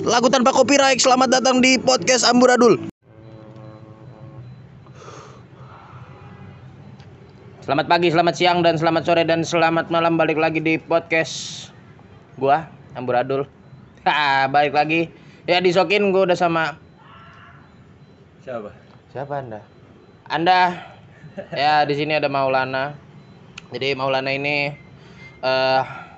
Lagu tanpa copyright. Selamat datang di podcast Amburadul. Selamat pagi, selamat siang, dan selamat sore, dan selamat malam Balik lagi di podcast Gua, Amburadul Ha, Balik lagi Ya disokin gue udah sama Siapa? Siapa anda? Anda Ya di sini ada Maulana Jadi Maulana ini eh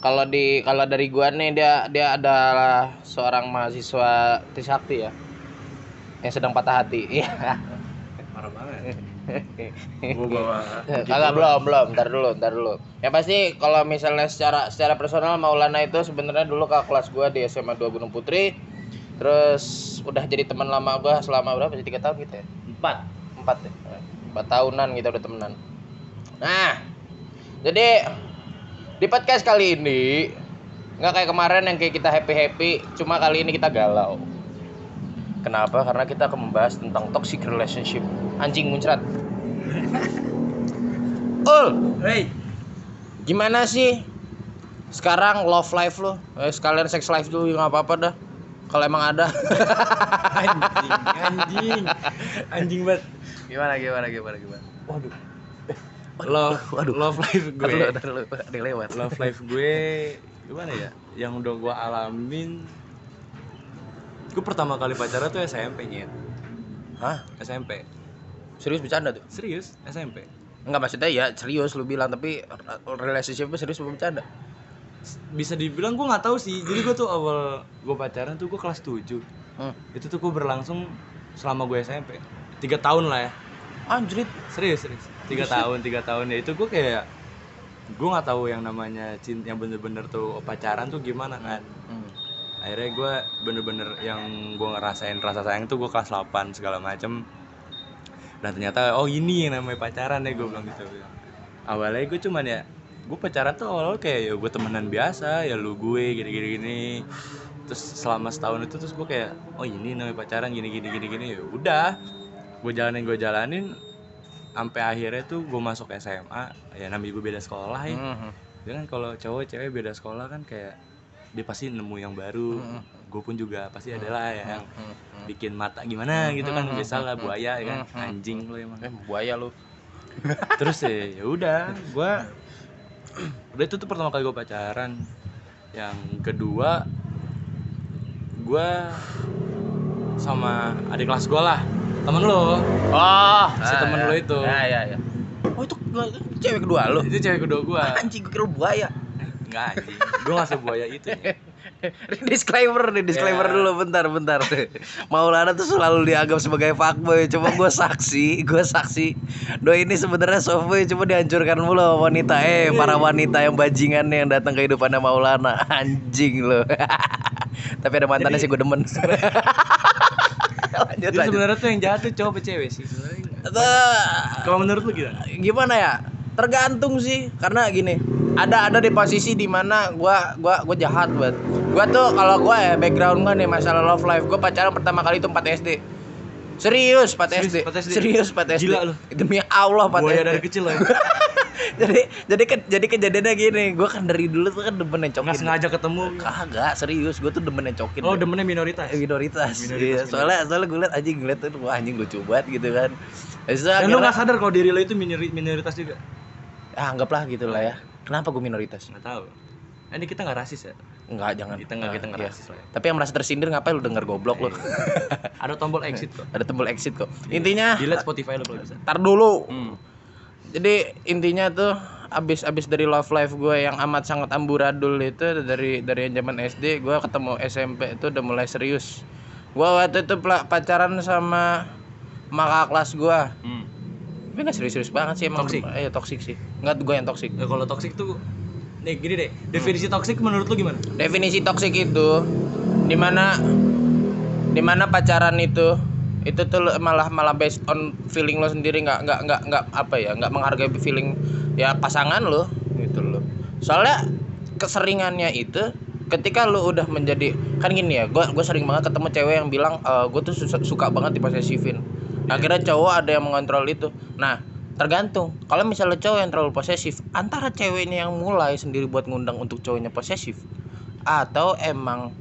kalau di kalau dari gua nih dia dia adalah seorang mahasiswa Trisakti ya yang sedang patah hati. Iya. Marah banget. Gua bawa Kagak belum belum, ntar dulu, ntar dulu. Ya pasti kalau misalnya secara secara personal Maulana itu sebenarnya dulu ke kelas gua di SMA 2 Gunung Putri. Terus udah jadi teman lama gua selama berapa sih? Tiga tahun gitu ya? empat. Empat ya? Empat tahunan kita udah temenan. Nah, jadi di podcast kali ini nggak kayak kemarin yang kayak kita happy happy, cuma kali ini kita galau. Kenapa? Karena kita akan membahas tentang toxic relationship. Anjing muncrat. Ul, Hei, gimana sih sekarang love life lo? Eh, sekalian sex life dulu nggak apa-apa dah. Kalau emang ada. anjing, anjing, anjing banget. gimana gimana gimana gimana? Waduh. Love, Waduh. love life gue. ada lewat. Love life gue gimana ya? Yang udah gue alamin. Gue pertama kali pacaran tuh SMP nyet. Hah? SMP. Serius bercanda tuh? Serius, SMP. Enggak maksudnya ya serius lu bilang tapi relationship serius apa bercanda? Bisa dibilang gue nggak tahu sih. Jadi gue tuh awal gue pacaran tuh gue kelas 7 Hmm. Itu tuh gue berlangsung selama gue SMP. Tiga tahun lah ya. Anjrit. serius serius tiga tahun tiga tahun. Ya itu gue kayak gue nggak tahu yang namanya cinta yang bener-bener tuh pacaran tuh gimana kan. Hmm. akhirnya gue bener-bener yang gue ngerasain rasa sayang tuh gue kelas 8 segala macem. Dan ternyata oh ini yang namanya pacaran ya gue bilang gitu. Awalnya gue cuman ya gue pacaran tuh awal kayak ya gue temenan biasa ya lu gue gini gini gini terus selama setahun itu terus gue kayak oh ini namanya pacaran gini gini gini gini ya udah. Gue jalanin gue jalanin sampai akhirnya tuh gue masuk SMA ya namanya gue beda sekolah ya Mhm. dia kan kalau cowok cewek beda sekolah kan kayak dia pasti nemu yang baru Hmm. gue pun juga pasti adalah ya yang Mhm. bikin mata gimana gitu kan Hmm. biasa lah buaya ya kan Hmm. anjing lo emang Eh buaya lu. terus ya ya udah gue udah itu tuh pertama kali gue pacaran yang kedua gue sama adik kelas gue lah temen lo Oh, Si temen lu itu. Ya ya ya. Oh itu gua- cewek kedua lu. itu cewek kedua gue Anjing gua kira buaya. enggak anjing gue nggak sebuaya itu ya. disclaimer nih, disclaimer Ya. dulu bentar bentar. Maulana tuh selalu dianggap sebagai fuckboy. Coba gue saksi, gue saksi. Doi ini sebenarnya softboy cuma dihancurkan mulu sama wanita. Eh, para wanita yang bajingan yang datang ke hidupannya Maulana. Anjing lo. Tapi ada mantannya sih gue demen. Lanjut Jadi sebenarnya tuh yang jahat tuh cowok apa cewek sih? Kalau menurut lu gimana? Gimana ya? Tergantung sih karena gini ada ada di posisi di mana gua gua gua jahat buat gua tuh kalau gua ya background gua nih masalah love life gua pacaran pertama kali itu 4 SD serius 4 Serius, SD 4 SD? serius 4 SD Gila lu. demi Allah 4 buaya SD dari kecil ya. Jadi jadi ke, jadi kejadiannya gini gua kan dari dulu tuh kan demen nencokin. Sengaja ketemu. Kagak serius gua tuh demen nencokin. Oh demennya minoritas? Eh, minoritas, Minoritas, iya. soalnya soalnya gue liat anjing ngeliat tuh wah anjing lucu banget gitu kan. Dan lu nggak sadar kalau diri lo itu minori- minoritas juga? Ah, anggaplah gitu lah ya. Kenapa gue minoritas? Nggak tahu ini kita nggak rasis ya Enggak, jangan. kita nggak kita nggak Iya. rasis lah ya. Tapi yang merasa tersindir ngapain lu denger goblok lu? ada tombol exit kok Ada tombol exit kok. Intinya delete Spotify lo kalau bisa tar dulu. hmm. Jadi intinya tuh abis abis dari love life gue yang amat sangat amburadul itu dari dari zaman SD gue ketemu SMP itu udah mulai serius. Gue waktu itu pacaran sama maka kelas gue. Hmm. Tapi nggak serius-serius banget sih emang. Toxic? Iya toxic sih. Enggak gue yang toxic. Ya, kalau toxic tuh nih gini deh. Definisi toxic menurut lu gimana? Definisi toksik itu di mana di mana pacaran itu itu tuh lo- malah malah based on feeling lo sendiri. Nggak nggak nggak nggak apa ya nggak menghargai feeling ya pasangan lo gitu lo. Soalnya keseringannya itu ketika lu udah menjadi kan gini ya gue gue sering banget ketemu cewek yang bilang gue tuh suka, suka banget diposesifin akhirnya cowok ada yang mengontrol itu. Nah tergantung. Kalau misalnya cowok yang terlalu posesif antara ceweknya yang mulai sendiri buat ngundang untuk cowoknya posesif atau emang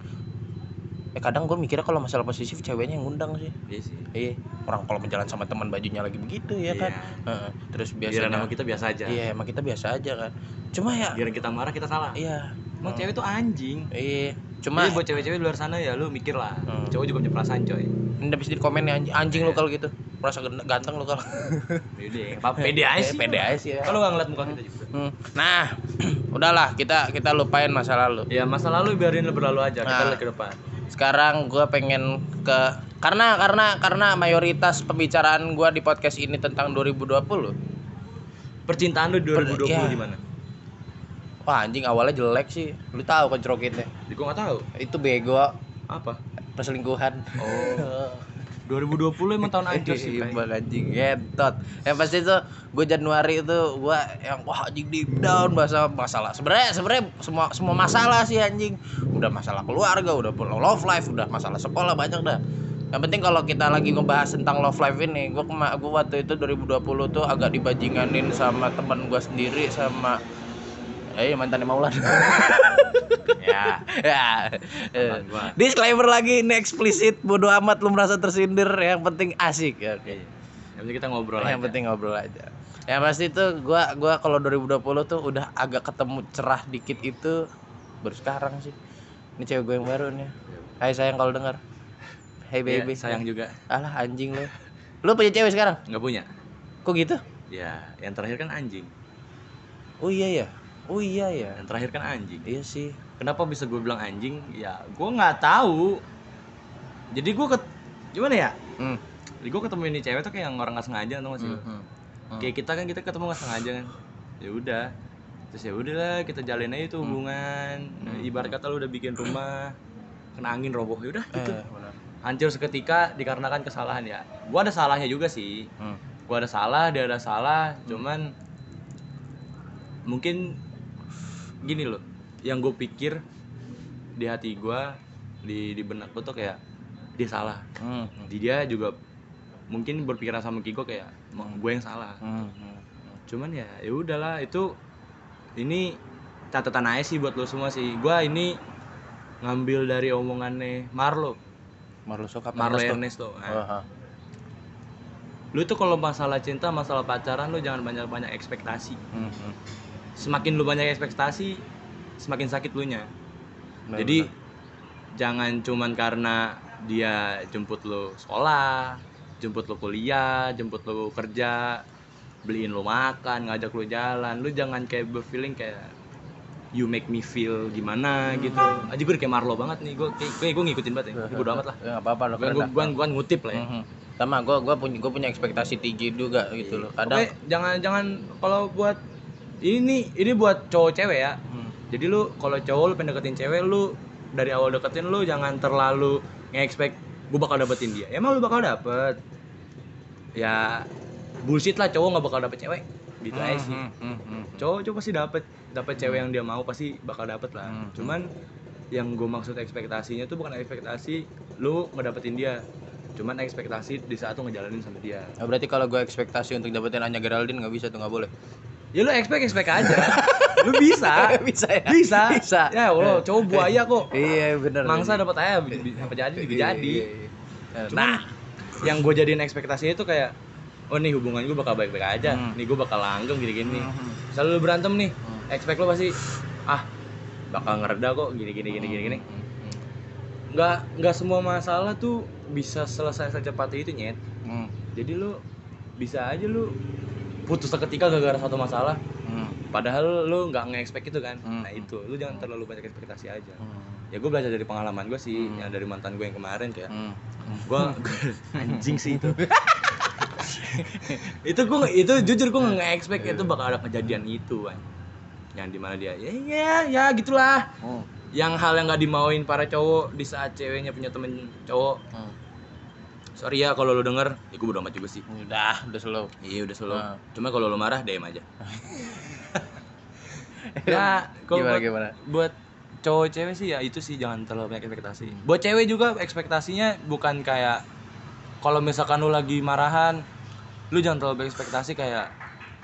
eh kadang gue mikirnya kalau masalah posesif ceweknya yang ngundang sih. Iya sih. Iya orang kalau berjalan sama teman bajunya lagi begitu ya kan? Iya. Heeh. terus biar biasanya nama kita biasa aja. Iya emang kita biasa aja kan. Cuma ya biar kita marah kita salah. Iya. Emang Hmm. cewek tuh anjing. Iya cuma Jadi buat cewek-cewek di luar sana ya lu mikir lah Hmm. cowok juga punya perasaan coy ini habis di komen nih anjing, anjing lu kalau gitu merasa ganteng lu kalau pede pede aja sih pede aja sih ya. kalau nggak ngeliat muka kita juga Hmm. nah udahlah kita kita lupain masa lalu ya masa lalu biarin berlalu aja kita Nah. lihat ke depan sekarang gue pengen ke karena karena karena mayoritas pembicaraan gue di podcast ini tentang 2020 percintaan lu di 2020 iya. gimana wah anjing? Awalnya jelek sih. Lu tahu kan cerokitnya Ya, gua nggak tahu. Itu bego. Apa? Perselingkuhan. Oh. 2020 emang tahun aja sih bang anjing. Ngetot. Yang pasti itu gue Januari itu gue yang wah anjing deep down. Bahasa masalah. Sebenarnya sebenarnya semua semua masalah sih anjing. Udah masalah keluarga udah love life udah masalah sekolah banyak dah. Yang penting kalau kita lagi ngebahas tentang love life ini gue kema gue waktu itu 2020 tuh agak dibajinganin sama teman gue sendiri sama eh mantannya Maulan ya. Ya. Eh. Disclaimer lagi ini eksplisit bodoh amat lu merasa tersindir yang penting asik. Ya oke. Yang penting kita ngobrol aja. yang penting ngobrol aja. Ya pasti itu gua gua kalau 2020 tuh udah agak ketemu cerah dikit itu baru sekarang sih. Ini cewek gue yang baru nih. Hai sayang kalau dengar Hey Iya, baby. sayang juga. Alah anjing lu. Lu punya cewek sekarang? Nggak punya. Kok gitu? Ya yang terakhir kan anjing. Oh iya ya oh iya ya. Yang terakhir kan anjing. Iya sih. Kenapa bisa gue bilang anjing? Ya gue nggak tahu. Jadi gue ket gimana ya? Hmm. jadi gue ketemu ini cewek tuh kayak yang orang nggak sengaja tau gak sih lu? Hmm. Hmm. kayak kita kan kita ketemu nggak sengaja kan. Ya udah. Terus ya udahlah kita jalin aja tuh hubungan. Hmm. ibarat kata lu udah bikin rumah kena angin roboh ya udah gitu. eh, hancur seketika dikarenakan kesalahan ya. Gua ada salahnya juga sih. Hmm. gua ada salah dia ada salah. Cuman mungkin gini loh yang gue pikir di hati gua di di benak gue tuh kayak dia salah Hmm. di dia juga mungkin berpikiran sama Kiko kayak gue yang salah Hmm. Hmm. cuman ya ya udahlah itu ini catatan aja sih buat lo semua sih gua ini ngambil dari omongannya Marlo Marlo Sok apa Marlo Ernesto? Ernesto Nah, Oh, ha. lu tuh kalau masalah cinta masalah pacaran lu jangan banyak banyak ekspektasi Hmm, hmm. Semakin lu banyak ekspektasi semakin sakit lu nya. Benar, jadi benar. jangan cuman karena dia jemput lu sekolah jemput lu kuliah jemput lu kerja beliin lu makan ngajak lu jalan. Lu jangan kayak berfeeling kayak you make me feel gimana gitu. Aja gue kayak Marlo banget nih. Gue kayak gue ngikutin banget ya. Ini bodo amat lah. Ya, nggak apa-apa lo gue gue gue gue ngutip lah ya. Mhm. sama gue gue punya gue punya ekspektasi tinggi juga gitu loh. Kadang Oke, jangan jangan kalau buat ini ini buat cowok cewek ya. Hmm. jadi lu kalau cowok lu pengen deketin cewek lu dari awal deketin lu jangan terlalu nge-expect gue bakal dapetin dia. Emang lu bakal dapet? Ya bullshit lah cowok nggak bakal dapet cewek. Gitu aja sih. Hmm, hmm, hmm. cowok cowok pasti dapet dapet cewek yang dia mau pasti bakal dapet lah. Hmm. cuman yang gue maksud ekspektasinya tuh bukan ekspektasi lu ngedapetin dia. Cuman ekspektasi di saat lu ngejalanin sama dia. Nah, berarti kalau gue ekspektasi untuk dapetin Anya Geraldine nggak bisa tuh nggak boleh ya lu expect expect aja. Lu bisa. Bisa ya? Bisa. Bisa. Ya Allah cowok buaya kok. Iya bener. Mangsa dapat ayam apa jadi juga Iya, jadi. iya, iya. Cuman, nah yang gue jadiin ekspektasi itu kayak oh nih hubungan gue bakal baik-baik aja. Hmm. nih gue bakal langgeng gini-gini. Mhm. selalu lu berantem nih Hmm. expect lu pasti ah bakal ngereda kok gini gini gini gini gini. Hmm, hmm, nggak nggak semua masalah tuh bisa selesai secepat itu nyet. Hmm, jadi lu bisa aja lu putus seketika gara-gara satu masalah. Hmm, padahal lu nggak nge-expect itu kan? Hmm. nah itu. Lu jangan terlalu banyak ekspektasi aja. Hmm, ya gue belajar dari pengalaman gue sih Hmm. yang dari mantan gue yang kemarin kayak hmm. gue anjing sih itu. Itu gue itu jujur gue nggak expect itu bakal ada kejadian itu kan yang di mana dia ya ya ya gitulah. Hmm, yang hal yang nggak dimauin para cowok di saat ceweknya punya temen cowok. Hmm. Sorry ya kalau lu denger. Ya gue bodo amat juga sih. Udah udah slow. Iya udah selalu Ah. cuma kalau lu marah DM aja. Ya kalau gimana buat, gimana? buat cowok cewek sih ya itu sih jangan terlalu banyak ekspektasi. Buat cewek juga ekspektasinya bukan kayak kalau misalkan lu lagi marahan lu jangan terlalu banyak ekspektasi kayak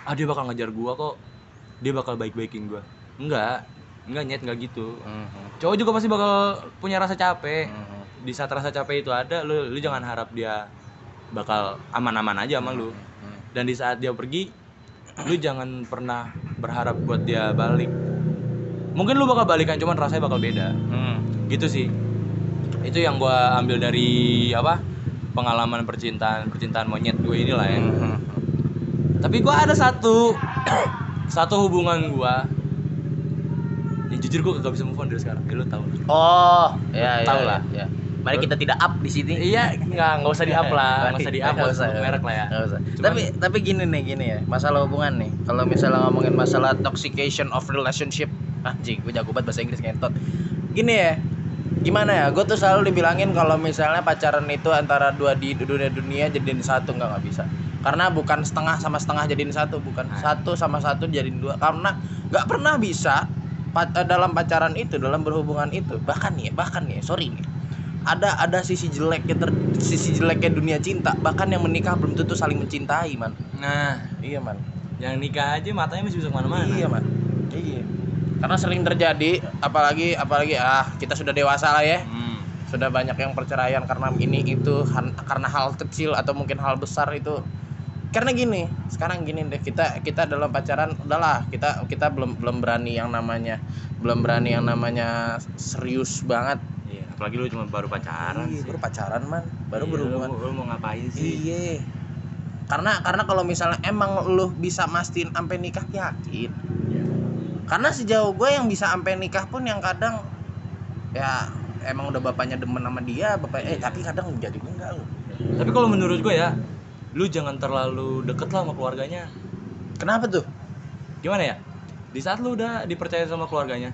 ah dia bakal ngejar gua kok. Dia bakal baik-baikin gua. Enggak. Enggak nyet enggak gitu. Hmm, hmm, cowok juga pasti bakal punya rasa capek. Hmm, di saat rasa capek itu ada lu lu jangan harap dia bakal aman-aman aja sama lu dan di saat dia pergi lu jangan pernah berharap buat dia balik mungkin lu bakal balikan cuman rasanya bakal beda Hmm. gitu sih itu yang gua ambil dari apa pengalaman percintaan percintaan monyet gue inilah ya Hmm. tapi gua ada satu satu hubungan gua yang jujur gua gak bisa move on dari sekarang ya, lu tau lah Oh, ya, ya, Tahu ya, lah. ya. Mari kita tidak up di sini. iya nggak nggak usah di up lah nggak usah di up Nggak usah, merek lah ya usah. Cuman- Tapi tapi gini nih, gini ya. Masalah hubungan nih. Kalau misalnya ngomongin masalah toxication of relationship, anjing, gue jago banget bahasa Inggris ngentot. Gini ya. Gimana ya? Gue tuh selalu dibilangin kalau misalnya pacaran itu antara dua di dunia dunia jadiin satu nggak nggak bisa. Karena bukan setengah sama setengah jadiin satu, bukan Nah. satu sama satu jadiin dua. Karena nggak pernah bisa pa- dalam pacaran itu, dalam berhubungan itu. Bahkan nih, bahkan nih, sorry nih ada ada sisi jeleknya ter, sisi jeleknya dunia cinta. Bahkan yang menikah belum tentu saling mencintai man. Nah. Iya man. Yang nikah aja matanya masih bisa ke mana-mana. Iya man. Iya. Karena sering terjadi apalagi apalagi ah kita sudah dewasa lah ya. Hmm. sudah banyak yang perceraian karena ini itu karena hal kecil atau mungkin hal besar itu. Karena gini sekarang gini deh kita kita dalam pacaran udahlah kita kita belum belum berani yang namanya belum berani yang namanya serius banget apalagi lu cuma baru pacaran Iya, sih baru pacaran man baru Iya, berhubungan lu, lu mau ngapain sih Iya. Karena karena kalau misalnya emang lu bisa mastiin sampai nikah yakin. Iya. Karena sejauh gue yang bisa sampai nikah pun yang kadang ya emang udah bapaknya demen sama dia, bapak eh tapi kadang jadi enggak lu. tapi kalau menurut gue ya lu jangan terlalu deket lah sama keluarganya Kenapa tuh? gimana ya di saat lu udah dipercaya sama keluarganya.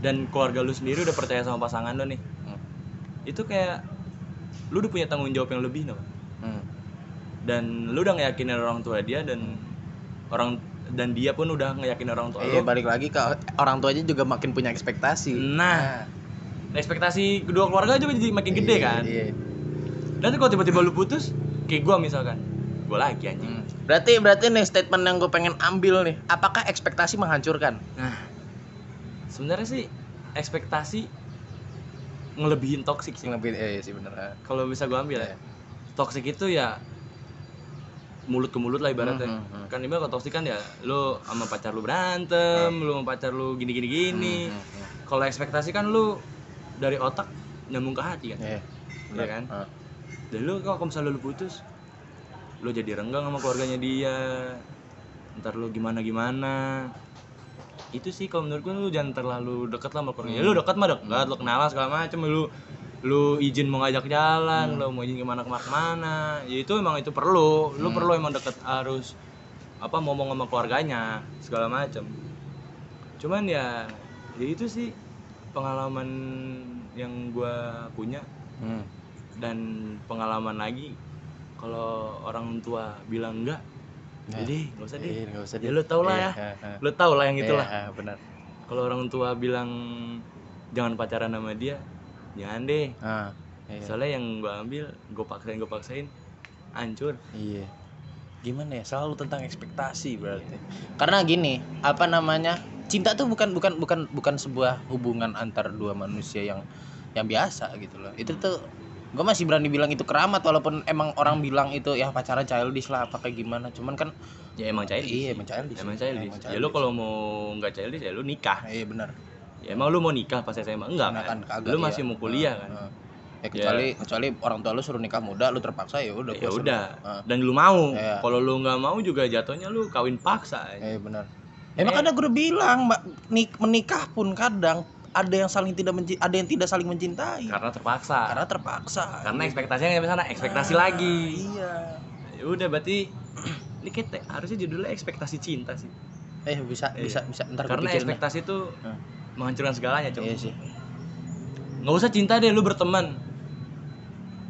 Dan keluarga lu sendiri udah percaya sama pasangan lu nih Hmm. itu kayak lu udah punya tanggung jawab yang lebih no Hmm. dan lu udah ngeyakinin orang tua dia dan orang dan dia pun udah ngeyakinin orang tua Iya lu balik lagi ke orang tuanya juga makin punya ekspektasi. nah ekspektasi kedua keluarga juga jadi makin gede Iya, kan Iya. dan kalau tiba-tiba lu putus kayak gua misalkan gua lagi anjing Hmm. Berarti berarti nih statement yang gue pengen ambil nih, apakah ekspektasi menghancurkan? Nah, sebenarnya sih ekspektasi ngelebihin toksik sih. Lebih eh sih bener. Kalau bisa gua ambil ya. Iya. Toksik itu ya mulut ke mulut lah ibaratnya. Hmm, hmm. Kan ibarat kalau toksik kan ya lu sama pacar lu berantem, lu sama pacar lu gini gini gini. Hmm, hmm. Kalau ekspektasi kan lu dari otak nyambung ke hati kan. Iya. Iya kan? Ah. Dan lu kalau misalnya lu putus, lu jadi renggang sama keluarganya dia. Ntar lu gimana gimana. Itu sih kalau menurut gua lu jangan terlalu deket lah sama keluarganya. Ya, lu deket mah deket, lu kenalan segala macem lu lu izin mau ngajak jalan, lu mau izin ke mana ke mana ke mana, ya itu emang itu perlu, lu perlu emang deket harus apa ngomong sama keluarganya segala macem. Cuman ya, ya itu sih pengalaman yang gua punya Hmm. dan pengalaman lagi kalau orang tua bilang enggak Nah, jadi nggak usah deh Iya, nggak usah ya deh. lu tau lah ya Iya, ah. lu tau lah yang Iya, itulah ah, benar. kalau orang tua bilang jangan pacaran sama dia jangan deh Ah, iya. soalnya yang gua ambil gue paksain gue paksain hancur Iya. Gimana ya? Selalu tentang ekspektasi berarti. Karena gini, apa namanya? Cinta tuh bukan bukan bukan bukan sebuah hubungan antar dua manusia yang yang biasa gitu loh. Itu tuh gue masih berani bilang itu keramat walaupun emang orang bilang itu ya pacaran childish lah apa kayak gimana. Cuman kan ya emang childish. Iya emang childish. Emang childish. Emang ya lu kalau mau nggak childish ya lu nikah. Iya benar. Ya emang lu mau nikah pas SMA enggak Karena kan, kagak, lu iya. masih mau kuliah kan? Heeh. ya kecuali kecuali orang tua lu suruh nikah muda lu terpaksa ya udah ya udah. Dan lu mau. Iya. kalau lu nggak mau juga jatuhnya lu kawin paksa Eh benar. Emang kadang gue bilang, Mbak, nik- menikah pun kadang ada yang saling tidak menci- ada yang tidak saling mencintai karena terpaksa karena terpaksa. karena ekspektasinya nggak sana ekspektasi Nah, lagi Iya. ya udah berarti ini kita harusnya judulnya ekspektasi cinta sih Eh bisa Iya. bisa bisa ntar karena ekspektasi itu menghancurkan segalanya cuma Iya sih. nggak usah cinta deh lu berteman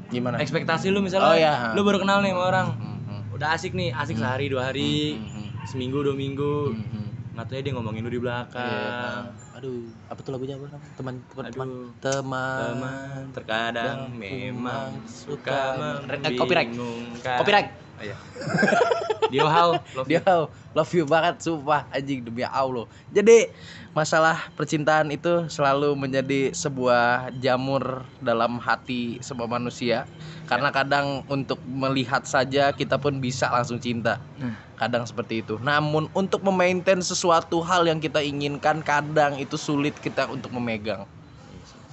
Gimana? ekspektasi lu misalnya Oh, iya. lu baru kenal nih sama orang Hmm, hmm, udah asik nih asik sehari dua hari hmm, hmm, seminggu dua minggu hmm, hmm. nggak tahu ya dia ngomongin lu di Iya. belakang Aduh, apa tuh lagunya apa? Teman teman teman Aduh. teman. teman terkadang memang suka suka- Eh, copyright. membingungkan Copyright. Oh, iya. Dia how, love dia love you banget sumpah anjing demi Allah jadi masalah percintaan itu selalu menjadi sebuah jamur dalam hati semua manusia karena kadang untuk melihat saja kita pun bisa langsung cinta Hmm. kadang seperti itu namun untuk memaintain sesuatu hal yang kita inginkan kadang itu sulit kita untuk memegang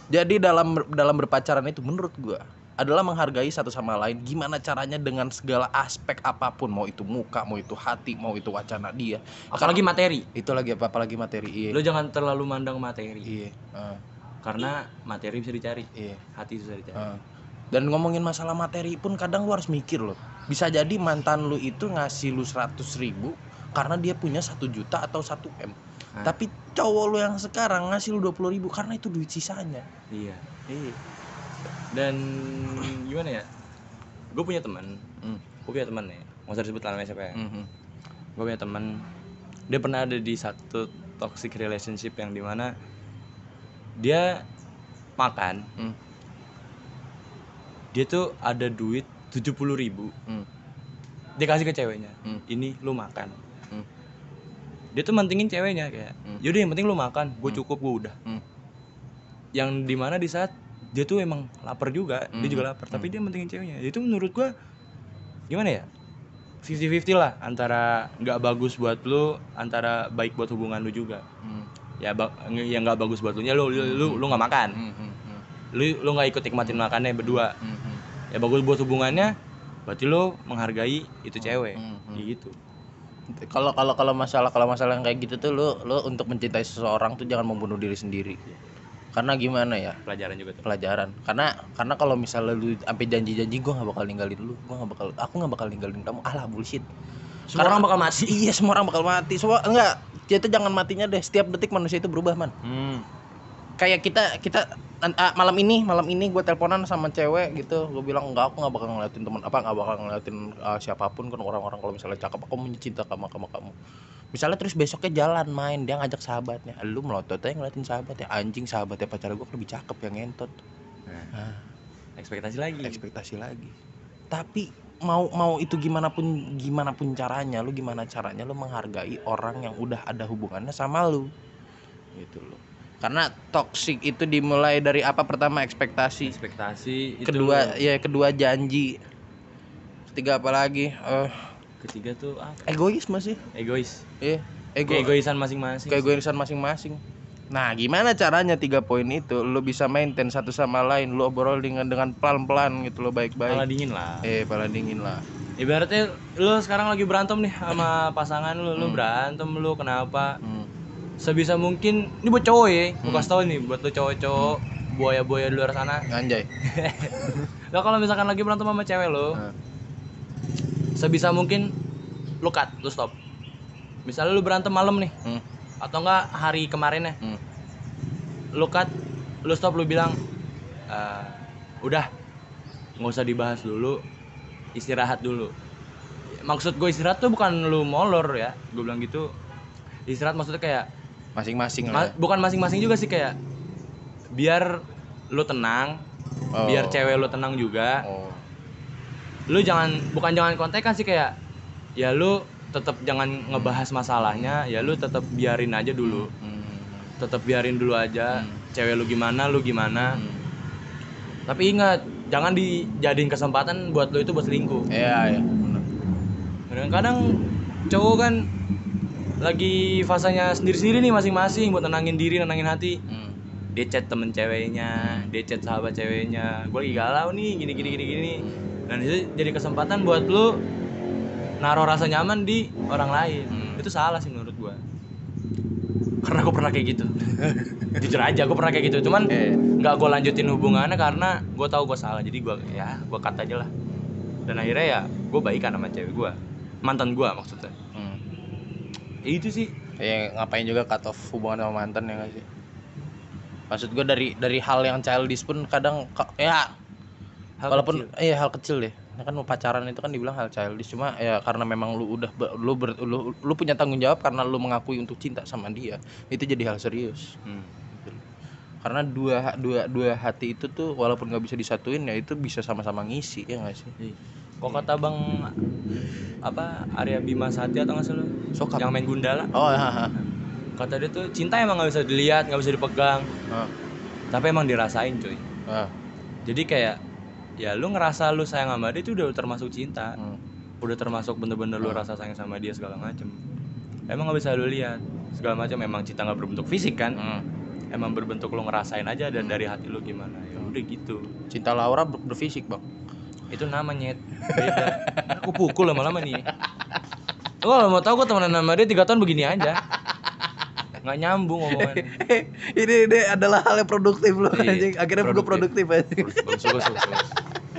jadi dalam dalam berpacaran itu menurut gua adalah menghargai satu sama lain gimana caranya dengan segala aspek apa pun mau itu muka mau itu hati mau itu wacana dia Apalagi materi. itu lagi apa apalagi materi iya Lo jangan terlalu mandang materi. iya Heeh, Karena materi bisa dicari, iya hati susah dicari. Heeh. Dan ngomongin masalah materi pun kadang lu harus mikir loh bisa jadi mantan lu itu ngasih lu 100 ribu karena dia punya satu juta atau 1 m Hah? tapi cowok lu yang sekarang ngasih lu 20 ribu karena itu duit sisanya Iya. iya Dan gimana ya? Gue punya teman, Hmm. gue punya teman ya. Nggak usah disebut namanya siapa ya. Mhm. Gue punya teman, dia pernah ada di satu toxic relationship yang di mana dia makan, Hmm. Dia tuh ada duit 70.000 ribu, Hmm. dia kasih ke ceweknya. Hmm. Ini lu makan. Hmm. Dia tuh mentingin ceweknya kayak, Hmm. yaudah yang penting lu makan, gue Hmm. cukup gue udah. Hmm. Yang di mana di saat dia tuh emang lapar juga, dia Hmm. juga lapar, tapi dia mentingin ceweknya. Itu menurut gua gimana ya? 50-50 lah antara nggak bagus buat lu, antara baik buat hubungan lu juga. Hmm. Ya yang nggak bagus buat lu nya lu lu lu, lu nggak makan. Hmm, hmm, hmm, Lu lu nggak ikut nikmatin makannya berdua. hmm, hmm. Ya bagus buat hubungannya, berarti lu menghargai itu cewek. Hmm. Gitu. kalau kalau kalau masalah kalau masalah yang kayak gitu tuh lu lu untuk mencintai seseorang tuh jangan membunuh diri sendiri karena gimana ya Pelajaran juga tuh. pelajaran karena karena kalau misalnya lu sampai janji-janji gua nggak bakal ninggalin lu gua nggak bakal aku nggak bakal ninggalin kamu alah bullshit Semua Karena- orang bakal mati. iya semua orang bakal mati semua enggak itu jangan matinya deh setiap detik manusia itu berubah man Hmm. kayak kita kita ah, malam ini malam ini gue teleponan sama cewek gitu. Gue bilang enggak aku nggak bakal ngeliatin teman apa nggak bakal ngeliatin ah, siapa pun kan orang-orang kalau misalnya cakep aku mau cinta sama kamu kamu. Misalnya terus besoknya jalan main dia ngajak sahabatnya. Lu melotot aja ngeliatin sahabat ya anjing sahabatnya pacar gue lebih cakep yang ngentot. Nah, nah, ekspektasi lagi. ekspektasi lagi. Tapi mau mau itu gimana pun gimana pun caranya lu gimana caranya lu menghargai orang yang udah ada hubungannya sama lu. Gitu loh karena toxic itu dimulai dari apa pertama? Ekspektasi. Ekspektasi itu kedua ya kedua janji. Ketiga apa lagi? Eh ketiga tuh apa? egoisme sih. Egois. Eh ego. keegoisan masing-masing. Keegoisan masing-masing. Nah gimana caranya tiga poin itu? Lu bisa maintain satu sama lain lu obrol dengan dengan pelan-pelan gitu lo baik-baik. Dingin lah. Eh pala dingin lah. Ibaratnya lu sekarang lagi berantem nih sama pasangan lu lu Hmm. berantem lu kenapa? Hmm. Sebisa mungkin ini buat cowok ya gue Hmm. kasih tau nih buat lu cowok-cowok buaya-buaya di luar sana anjay lo kalau misalkan lagi berantem sama cewek lo Nah. sebisa mungkin lu cut lu stop misalnya lu berantem malam nih Hmm. atau enggak hari kemarin ya Hmm. lu cut lu stop lu bilang "Eh, udah nggak usah dibahas dulu istirahat dulu maksud gue istirahat tuh bukan lu molor ya gue bilang gitu istirahat maksudnya kayak masing-masing ma- lah bukan masing-masing juga sih kayak biar lu tenang Oh. biar cewek lu tenang juga oh. lu jangan bukan jangan kontekan sih kayak ya lu tetap jangan ngebahas masalahnya ya lu tetap biarin aja dulu Hmm. tetap biarin dulu aja Hmm. cewek lu gimana lu gimana Hmm. tapi ingat jangan dijadiin kesempatan buat lu itu buat selingkuh Iya, iya. kadang-kadang cowok kan lagi fasanya sendiri-sendiri nih masing-masing buat nenangin diri nenangin hati. Hmm. dia chat temen ceweknya dia chat sahabat ceweknya. Gue lagi galau nih gini gini gini gini. Dan itu jadi kesempatan buat lu naruh rasa nyaman di orang lain. Hmm. itu salah sih menurut gue karena gue pernah kayak gitu. Jujur aja gue pernah kayak gitu. Cuman Eh. nggak gue lanjutin hubungannya karena gue tahu gue salah. Jadi gue ya gue cut aja lah. Dan akhirnya ya gue baikan sama cewek gue mantan gue maksudnya. Hmm. Ya itu sih Ya ngapain juga cut off hubungan sama mantan ya nggak sih? Maksud gue dari dari hal yang childish pun kadang ka- ya Hal walaupun kecil. iya hal kecil deh. Ya kan pacaran itu kan dibilang hal childish cuma ya karena memang lu udah lu ber- lu, lu punya tanggung jawab karena lu mengakui untuk cinta sama dia. Itu jadi hal serius. Hmm. gitu. Karena dua dua dua hati itu tuh walaupun nggak bisa disatuin ya itu bisa sama-sama ngisi ya nggak sih? Iya. Kok kata bang apa Arya Bima Satya atau nggak sih lu Sokap. yang main Gundala. Oh, haha. kata dia tuh cinta emang nggak bisa dilihat nggak bisa dipegang. Ah, tapi emang dirasain cuy. Ah, jadi kayak ya lu ngerasa lu sayang sama dia itu udah termasuk cinta. Hmm. udah termasuk bener-bener lu rasa sayang sama dia segala macem. Emang nggak bisa lu lihat. Segala macam emang cinta nggak berbentuk fisik kan? Hmm. emang berbentuk lu ngerasain aja dan dari hati lu gimana. Ya udah gitu. Cinta Laura ber- berfisik, Bang. Itu namanya beda aku pukul lama-lama nih kalau mau tahu gue temenan sama dia tiga tahun begini aja nggak nyambung omongan ini ini adalah hal yang produktif loh Iya, anjing. Akhirnya gue produktif anjing. bagus bagus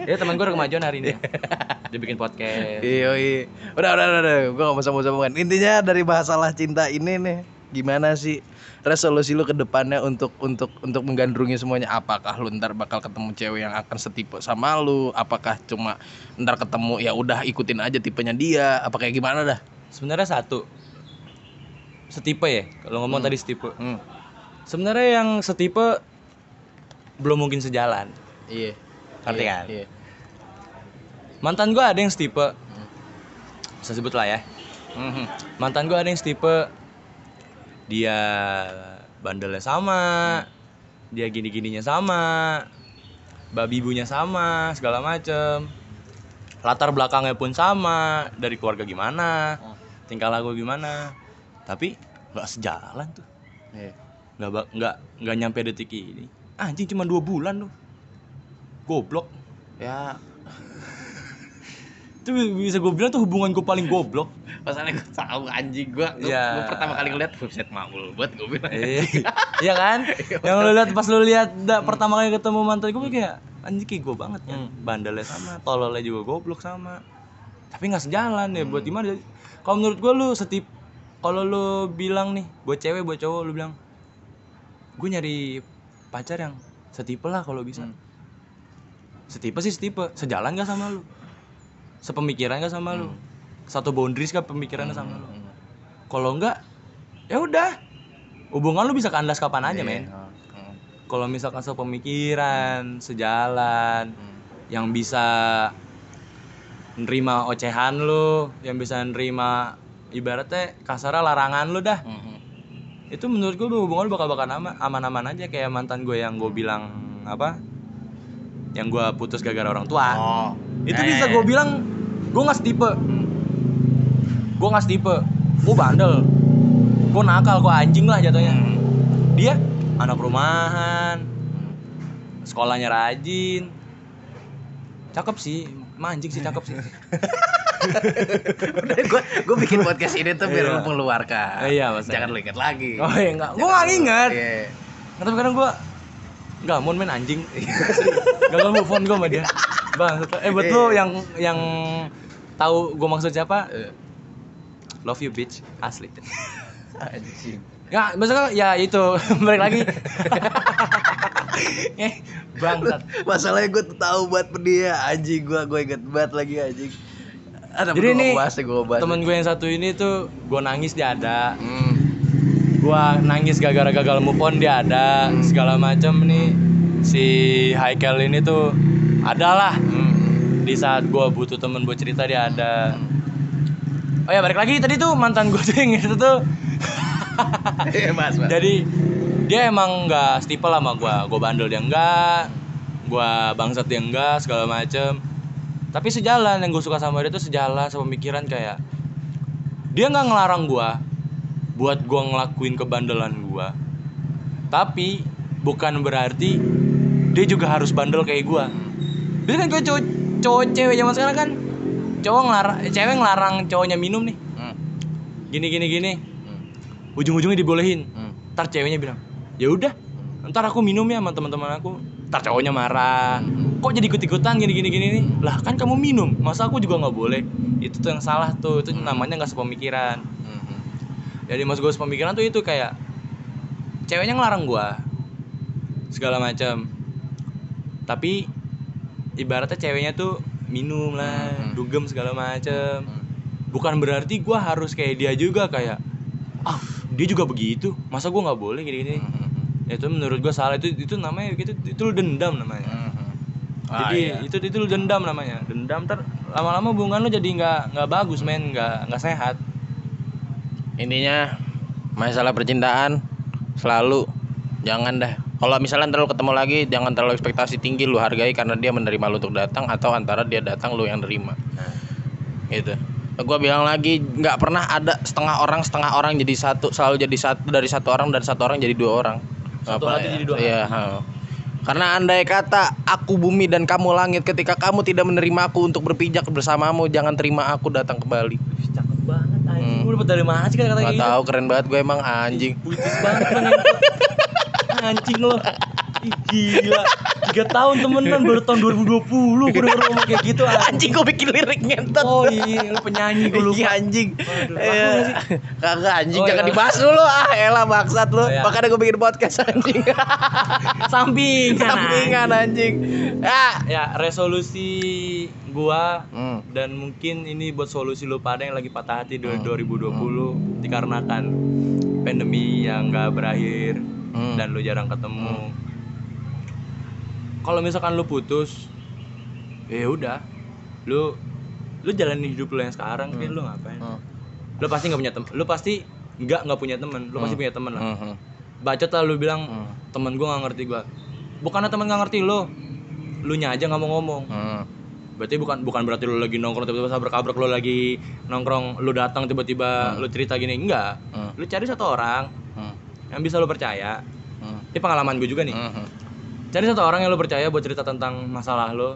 ya teman gue ada kemajuan hari ini dia bikin podcast Iya, iya. Udah, udah, udah, udah. Gue gak mau sambung-sambungan. Intinya dari masalah cinta ini nih, gimana sih resolusi lu ke depannya untuk untuk untuk menggandrungi semuanya? Apakah lu ntar bakal ketemu cewek yang akan setipe sama lu? Apakah cuma ntar ketemu ya udah ikutin aja tipenya dia? Apa kayak gimana dah? sebenarnya satu setipe ya kalau ngomong tadi setipe Hmm. sebenarnya yang setipe belum mungkin sejalan Iya. Ngerti Iya, kan? Iya. mantan gue ada yang setipe bisa sebut lah ya Mhm. mantan gue ada yang setipe dia bandelnya sama dia gini gininya sama babi ibunya sama segala macem. Latar belakangnya pun sama dari keluarga gimana tingkah laku gimana. Tapi nggak sejalan tuh. Iya. nggak nggak nggak nyampe detik ini. Anjing cuma dua bulan tuh goblok. Ya, itu bisa gue bilang tuh hubungan gue paling goblok masalahnya gue tahu anjing gue. Gue pertama kali ngeliat website maul buat gue bilang. Iya, iya kan? Yang lu lihat pas lu lihat da, pertama kali ketemu mantan gue kayak anjing kayak gue banget kan. Hmm. Bandelnya sama, tololnya juga goblok sama. Tapi nggak sejalan ya buat gimana? Kalau menurut gue lu setip kalau lu bilang nih buat cewek buat cowok lu bilang gue nyari pacar yang setipe lah kalau bisa. Hmm. Setipe sih setipe, sejalan gak sama lu? Sepemikiran gak sama lu? Satu boundaries gak pemikirannya sama lu? Hmm. Kalau enggak, ya udah. Hubungan lu bisa kandas kapan aja, Iya. men. Hmm. Kalau misalkan sepemikiran, sejalan, Hmm. yang bisa nerima ocehan lu, yang bisa nerima ibaratnya kasarnya larangan lu dah. Hmm. Itu menurut gue hubungan lu bakal bakal aman, aman-aman aja kayak mantan gue yang gue bilang apa? Yang gue putus gara-gara orang tua. Oh. Itu Ya, bisa gue bilang gue nggak setipe. Gue nggak setipe. Gue bandel. Gue nakal, gue anjing lah jatuhnya. Hmm. Dia anak rumahan, sekolahnya rajin. Cakep sih, emang anjing sih cakep sih. Udah gue gue bikin podcast ini tuh biar Iya. lu mengeluarkan. Iya, maksudnya. Jangan lu ingat lagi. Oh iya enggak, gue gak inget. Iya. Nggak, tapi kadang gue Enggak, mau main anjing. Gak mau move on gue sama dia. Bang, eh buat lu yang yang tahu gue maksud siapa? Love you bitch, asli. Anjing. Ya, maksudnya ya itu balik lagi. eh, bangsat. Masalahnya gue tahu buat dia anjing gue gue inget banget lagi anjing. Ada Jadi ini temen gue yang satu ini tuh gue nangis dia ada, Hmm. gue nangis gara-gara gagal move on dia ada, Hmm. segala macam nih si Haikal ini tuh adalah Hmm. di saat gue butuh temen buat cerita dia ada. Hmm. Oh ya balik lagi tadi tuh mantan gue tuh yang itu tuh. Iya, Mas, Mas. Jadi dia emang nggak setipe lah sama gue, gue bandel dia enggak, gue bangsat dia enggak, segala macem. Tapi sejalan yang gue suka sama dia tuh sejalan sama pemikiran kayak dia nggak ngelarang gue buat gue ngelakuin kebandelan gue. Tapi bukan berarti dia juga harus bandel kayak gue. Jadi kan kayak cowok, cowok cewek zaman sekarang kan cowok ngelarang, cewek ngelarang cowoknya minum nih. Hmm. Gini gini gini. Hmm. Ujung-ujungnya dibolehin Hmm. ntar ceweknya bilang ya udah ntar aku minum ya sama teman-teman aku ntar cowoknya marah Hmm. kok jadi ikut-ikutan gini gini gini nih lah kan kamu minum masa aku juga nggak boleh itu tuh yang salah tuh itu namanya nggak sepemikiran Hmm. jadi maksud gue sepemikiran tuh itu kayak ceweknya ngelarang gua segala macam tapi ibaratnya ceweknya tuh minum lah Hmm. dugem segala macam Hmm. bukan berarti gua harus kayak dia juga kayak ah dia juga begitu masa gua nggak boleh gini gini Hmm. Ya, itu menurut gua salah itu itu namanya gitu itu lu dendam namanya Hmm. Ah, jadi iya. itu itu lu dendam namanya dendam ter lama-lama hubungan lu jadi nggak nggak bagus men nggak nggak sehat intinya masalah percintaan selalu jangan dah kalau misalnya ntar lu ketemu lagi jangan terlalu ekspektasi tinggi lu hargai karena dia menerima lu untuk datang atau antara dia datang lu yang nerima gitu gue bilang lagi nggak pernah ada setengah orang setengah orang jadi satu selalu jadi satu dari satu orang dan satu orang jadi dua orang Satu pernah hati ya. jadi dua Iya, ha. karena andai kata aku bumi dan kamu langit ketika kamu tidak menerima aku untuk berpijak bersamamu jangan terima aku datang kembali cakep banget anjing Hmm. lu dapet dari mana sih kata-kata gitu tahu keren banget gue emang anjing puitis banget. anjing lo Ih, gila tiga tahun temenan baru tahun 2020 gue denger ngomong kayak gitu anjing anjing gue bikin lirik ngentot oh iya lu penyanyi gue lupa Iya anjing. Waduh, Iya. Kagak anjing Oh, jangan iya. dibahas dulu ah elah bangsat lu. Oh, iya. Makanya gue bikin podcast anjing. sampingan Sampingan anjing. Ah. ya resolusi gua Hmm. dan mungkin ini buat solusi lu pada yang lagi patah hati di Hmm. 2020 dikarenakan pandemi yang gak berakhir Hmm. dan lu jarang ketemu kalau misalkan lu putus ya udah lu lu jalanin hidup lu yang sekarang Vin, lu ngapain Hmm. lu pasti nggak punya temen lu pasti nggak nggak punya temen lu pasti punya temen lah Hmm. bacot lah lu bilang Hmm. temen gua nggak ngerti gua bukannya temen nggak ngerti lu lu nya aja nggak mau ngomong Hmm. berarti bukan bukan berarti lu lagi nongkrong tiba-tiba sabrak abrak lu lagi nongkrong lu datang tiba-tiba lu cerita gini enggak Hmm. lu cari satu orang Hmm. Yang bisa lu percaya Hmm. ini pengalaman gue juga nih Hmm. cari satu orang yang lu percaya buat cerita tentang masalah lo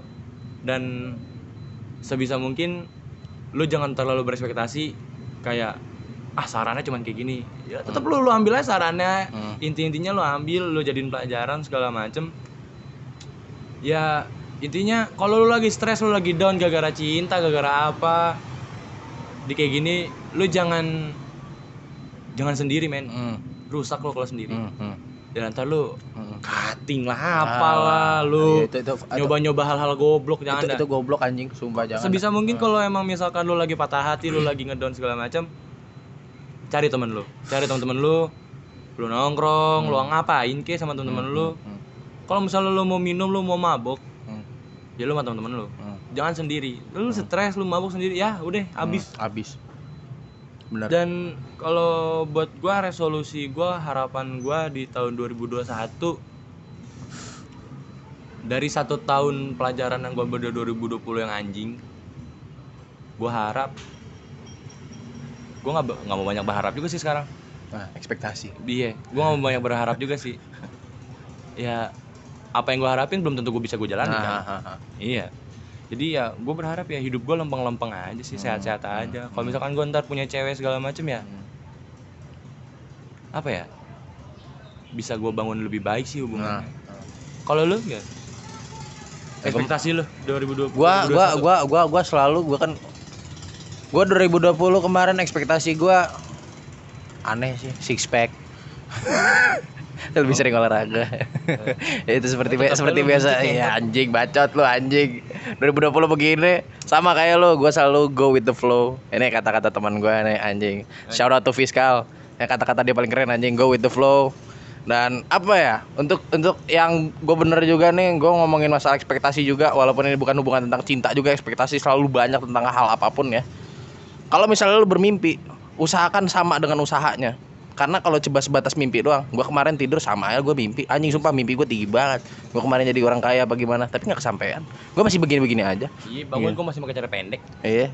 dan sebisa mungkin lu jangan terlalu berekspektasi kayak ah sarannya cuman kayak gini ya tetap lu lu ambil aja sarannya Hmm. inti-intinya lu ambil lu jadiin pelajaran segala macem ya intinya kalau lu lagi stres lu lagi down gara-gara cinta gara-gara apa di kayak gini lu jangan jangan sendiri men Hmm. Rusak lo kalau sendiri Hmm. Hmm. dan ntar lu Hmm. cutting lah apalah lu Itu itu itu, nyoba-nyoba hal-hal goblok jangan itu, dah. itu goblok anjing sumpah jangan. sebisa mungkin kalau emang misalkan lu lagi patah hati lu lagi ngedown segala macam cari temen lu cari teman-teman lu lu nongkrong lu ngapain ke sama teman-teman lu Hmm. kalau misalnya lu mau minum lu mau mabok Hmm. ya lu sama teman-teman lu Hmm. jangan sendiri lu stres lu mabuk sendiri ya udah habis Habis. Benar. dan kalau buat gua resolusi gua harapan gua di tahun 2021 dari satu tahun pelajaran yang ambil dari 2020 yang anjing gua harap gua nggak nggak mau banyak berharap juga sih sekarang Nah, ekspektasi. iya gua nggak mau banyak berharap juga sih ya apa yang gua harapin belum tentu gua bisa gua jalani kan Nah, ha, ha. Iya. Jadi ya gue berharap ya hidup gue lempeng-lempeng aja sih, sehat-sehat aja. Kalau misalkan gue ntar punya cewek segala macem ya, apa ya? Bisa gue bangun lebih baik sih Nah. hubungannya. Kalau lu ya? Ekspektasi lu 2020. gua gua gua gua gua selalu gua kan gua 2020 kemarin ekspektasi gua aneh sih six pack lebih sering olahraga. Itu seperti Tetap seperti biasa. ya anjing bacot lu anjing. 2020 begini sama kayak lu gua selalu go with the flow. Ini kata-kata teman gua nih anjing. Shout out to fiskal. Ya kata-kata dia paling keren anjing go with the flow. Dan apa ya untuk untuk yang gue bener juga nih gue ngomongin masalah ekspektasi juga walaupun ini bukan hubungan tentang cinta juga ekspektasi selalu banyak tentang hal apa pun ya. Kalau misalnya lu bermimpi usahakan sama dengan usahanya karena kalau coba sebatas mimpi doang gue kemarin tidur sama aja gue mimpi anjing sumpah mimpi gue tinggi banget gue kemarin jadi orang kaya apa gimana tapi nggak kesampaian gue masih begini-begini aja Iya, bangun gue masih pakai cara pendek. iya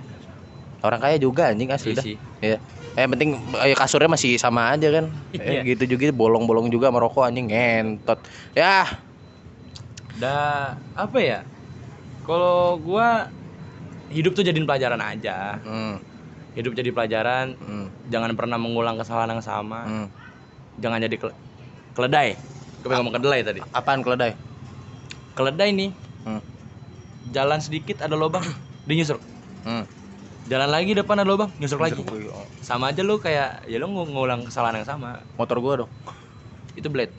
orang kaya juga anjing asli Iya dah. Iya. Eh, penting eh, kasurnya masih sama aja kan. Eh, Iya. gitu juga bolong-bolong juga merokok anjing ngentot. Ya, Da apa ya? Kalau gua hidup tuh jadiin pelajaran aja. hmm, Hidup jadi pelajaran, hmm, jangan pernah mengulang kesalahan yang sama. hmm. Jangan jadi kele- keledai. Gue pengen ngomong kedelai tadi. Apaan keledai? Keledai nih, Hmm, jalan sedikit ada lubang, dia nyusruk. hmm. Jalan lagi depan ada lubang, nyusruk lagi. Oh, Sama aja lu kayak ya lu ngu- ngulang kesalahan yang sama. Motor gua dong. Itu blade.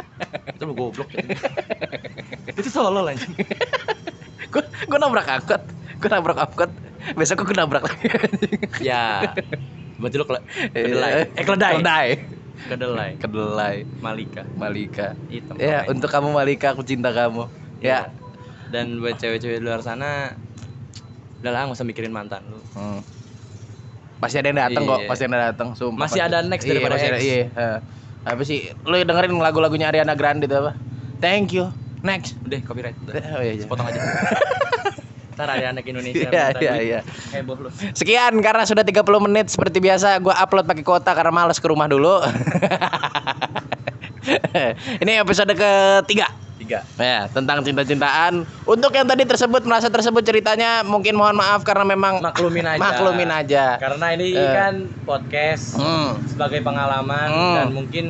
itu lu goblok itu solo anjing. gua, gua nabrak angkot. Gua nabrak angkot. Besok gua nabrak lagi. anjing. ya. Berarti lu kele- kedelai. Eh keledai. Keledai. Kedelai. Kedelai. Malika. Malika. Hitam. Ya, pokoknya. untuk kamu Malika aku cinta kamu. Ya. dan buat cewek-cewek di luar sana udah lah nggak usah mikirin mantan lu Hmm. Pasti ada yang datang kok, Iya. pasti ada yang datang. Sumpah. Masih pasti. ada next Iya, daripada masih ada. Iya. heeh. Apa sih? Lu dengerin lagu-lagunya Ariana Grande itu apa? Thank you. Next. udah copyright udah. Oh iya, iya. potong aja ntar ada anak Indonesia Iya, iya, iya. heboh lu Sekian karena sudah 30 menit seperti biasa gua upload pakai kuota karena males ke rumah dulu. Ini episode ketiga. tiga Ya, tentang cinta-cintaan. Untuk yang tadi tersebut merasa tersebut ceritanya mungkin mohon maaf karena memang maklumin aja maklumin aja. karena ini Eh. kan podcast Hmm. sebagai pengalaman Hmm. dan mungkin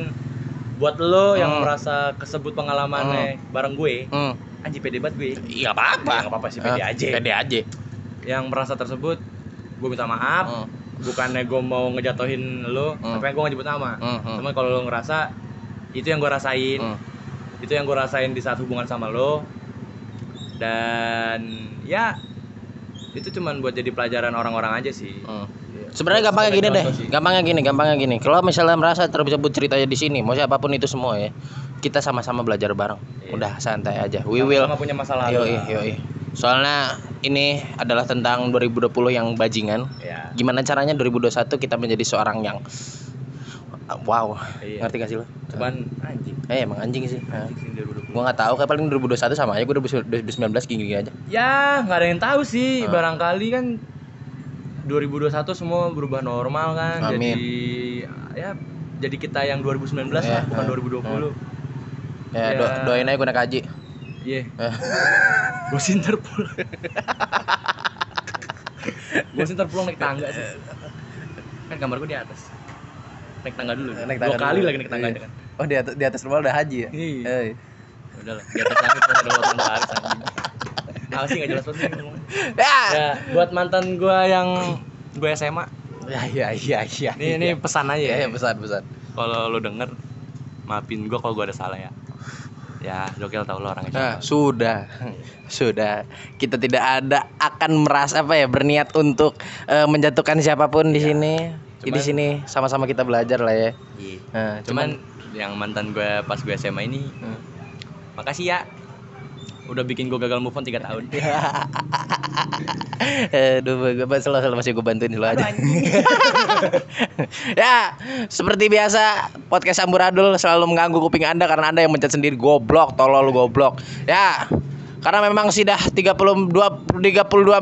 buat lo yang Hmm. merasa kesebut pengalamannya bareng gue Hmm. Anjing pede banget gue Iya apa-apa. Ya, nggak apa-apa sih, pede Eh, aja. Pede aja. yang merasa tersebut gue minta maaf Hmm. bukannya gue mau ngejatuhin lo Hmm. tapi gue nggak nyebut nama hmm. cuman kalau lo ngerasa itu yang gue rasain Hmm. itu yang gue rasain di saat hubungan sama lo dan ya itu cuman buat jadi pelajaran orang-orang aja sih Hmm. Sebenarnya gampangnya gini deh, gampangnya gini, gampangnya gini. Kalau misalnya merasa tersebut ceritanya di sini, mau siapa pun itu semua ya, kita sama-sama belajar bareng. Iya. Udah santai aja. We will. sama punya masalah Yoi, yoi. Soalnya ini adalah tentang 2020 yang bajingan. ya Gimana caranya 2021 kita menjadi seorang yang wow. Iya. Ngerti gak sih lo? cuman anjing Eh emang anjing sih. Anjing sih 2020 gua nggak tahu kayak paling 2021 sama aja, gua 2019 gini-gini aja. ya nggak ada yang tahu sih Ah. barangkali kan 2021 semua berubah normal kan Amin. jadi ya jadi kita yang 2019 Iya, lah bukan ah, 2020 Ya, Ya. do- doain aja gua naik haji. iya Eh. gue sih ntar pulang gue sih ntar pulang naik tangga sih kan kamar gue di atas naik tangga dulu Naik dua tangga kali dulu. lagi naik tangga Iya. kan Oh di atas di atas rumah udah haji ya? Iya. Eh. udah lah di atas langit ada lautan Paris anjing apa sih nggak jelas banget nih ngomongnya. Ya. ya buat mantan gue yang gue SMA Ya ya iya iya. ini ini pesan aja ya, ya ya pesan pesan. kalau lu denger maafin gue kalau gue ada salah ya ya Jokil tau lo orangnya Nah, sudah. Sudah. Kita tidak ada akan merasa apa ya berniat untuk eh, menjatuhkan siapa pun di sini. Di Cuman- sini sama-sama kita belajar lah ya. Iya. Nah, cuman yang mantan gue pas gue SMA ini Hmm. makasih ya udah bikin gue gagal move on 3 tahun Aduh, gue selalu, selalu masih gue bantuin dulu aja. ya, seperti biasa podcast Amburadul selalu mengganggu kuping Anda karena Anda yang mencet sendiri goblok, tolol goblok. Ya. Karena memang sudah 32 32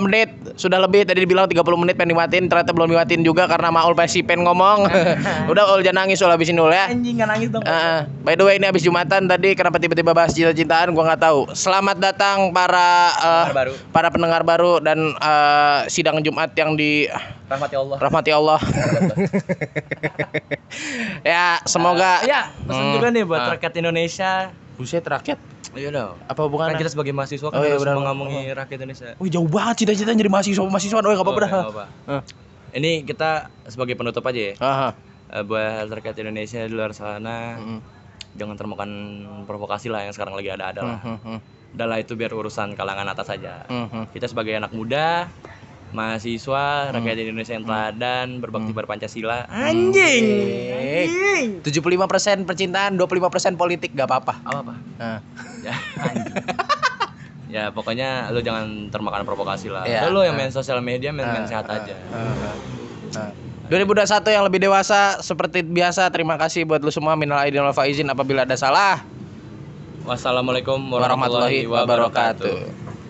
menit sudah lebih tadi dibilang 30 menit pengen dimatiin ternyata belum dimatiin juga karena Maul masih pengen ngomong. Udah Ul jangan nangis Ul habisin dulu ya. anjing nggak nangis dong Ah, by the way ini habis Jumatan tadi kenapa tiba-tiba bahas cinta-cintaan gua nggak tahu. Selamat datang para eh, Pendengar baru. para pendengar baru dan eh, sidang Jumat yang di rahmati Allah rahmati Allah. ya, semoga ya pesan Hmm. juga nih buat Ah. rakyat Indonesia buset rakyat. iya dong Apa kan hubungannya? kita sebagai mahasiswa kan Oh, iya, harus benar. mengamungi rakyat Indonesia Wih, jauh banget cita-cita jadi mahasiswa mahasiswa. Oh, enggak apa-apa Oh, dah. nggak apa. Ah. ini kita sebagai penutup aja ya Aha. Eh, buat rakyat Indonesia di luar sana Mm, jangan termakan provokasi lah yang sekarang lagi ada-ada lah mm, mm, udah lah itu biar urusan kalangan atas saja mm, mm. kita sebagai anak muda mahasiswa rakyat Indonesia yang teladan berbakti pada Pancasila. Anjing! Anjing! 75% percintaan, 25% politik gak apa-apa. apa apa Nah. ya. Anjing. ya pokoknya lu jangan termakan provokasi lah. Iya. lu yang main sosial media main main Ah, sehat aja. Ah, ah. 2021 yang lebih dewasa seperti biasa terima kasih buat lu semua minal aidin wal faizin apabila ada salah. Wassalamualaikum warahmatullahi wabarakatuh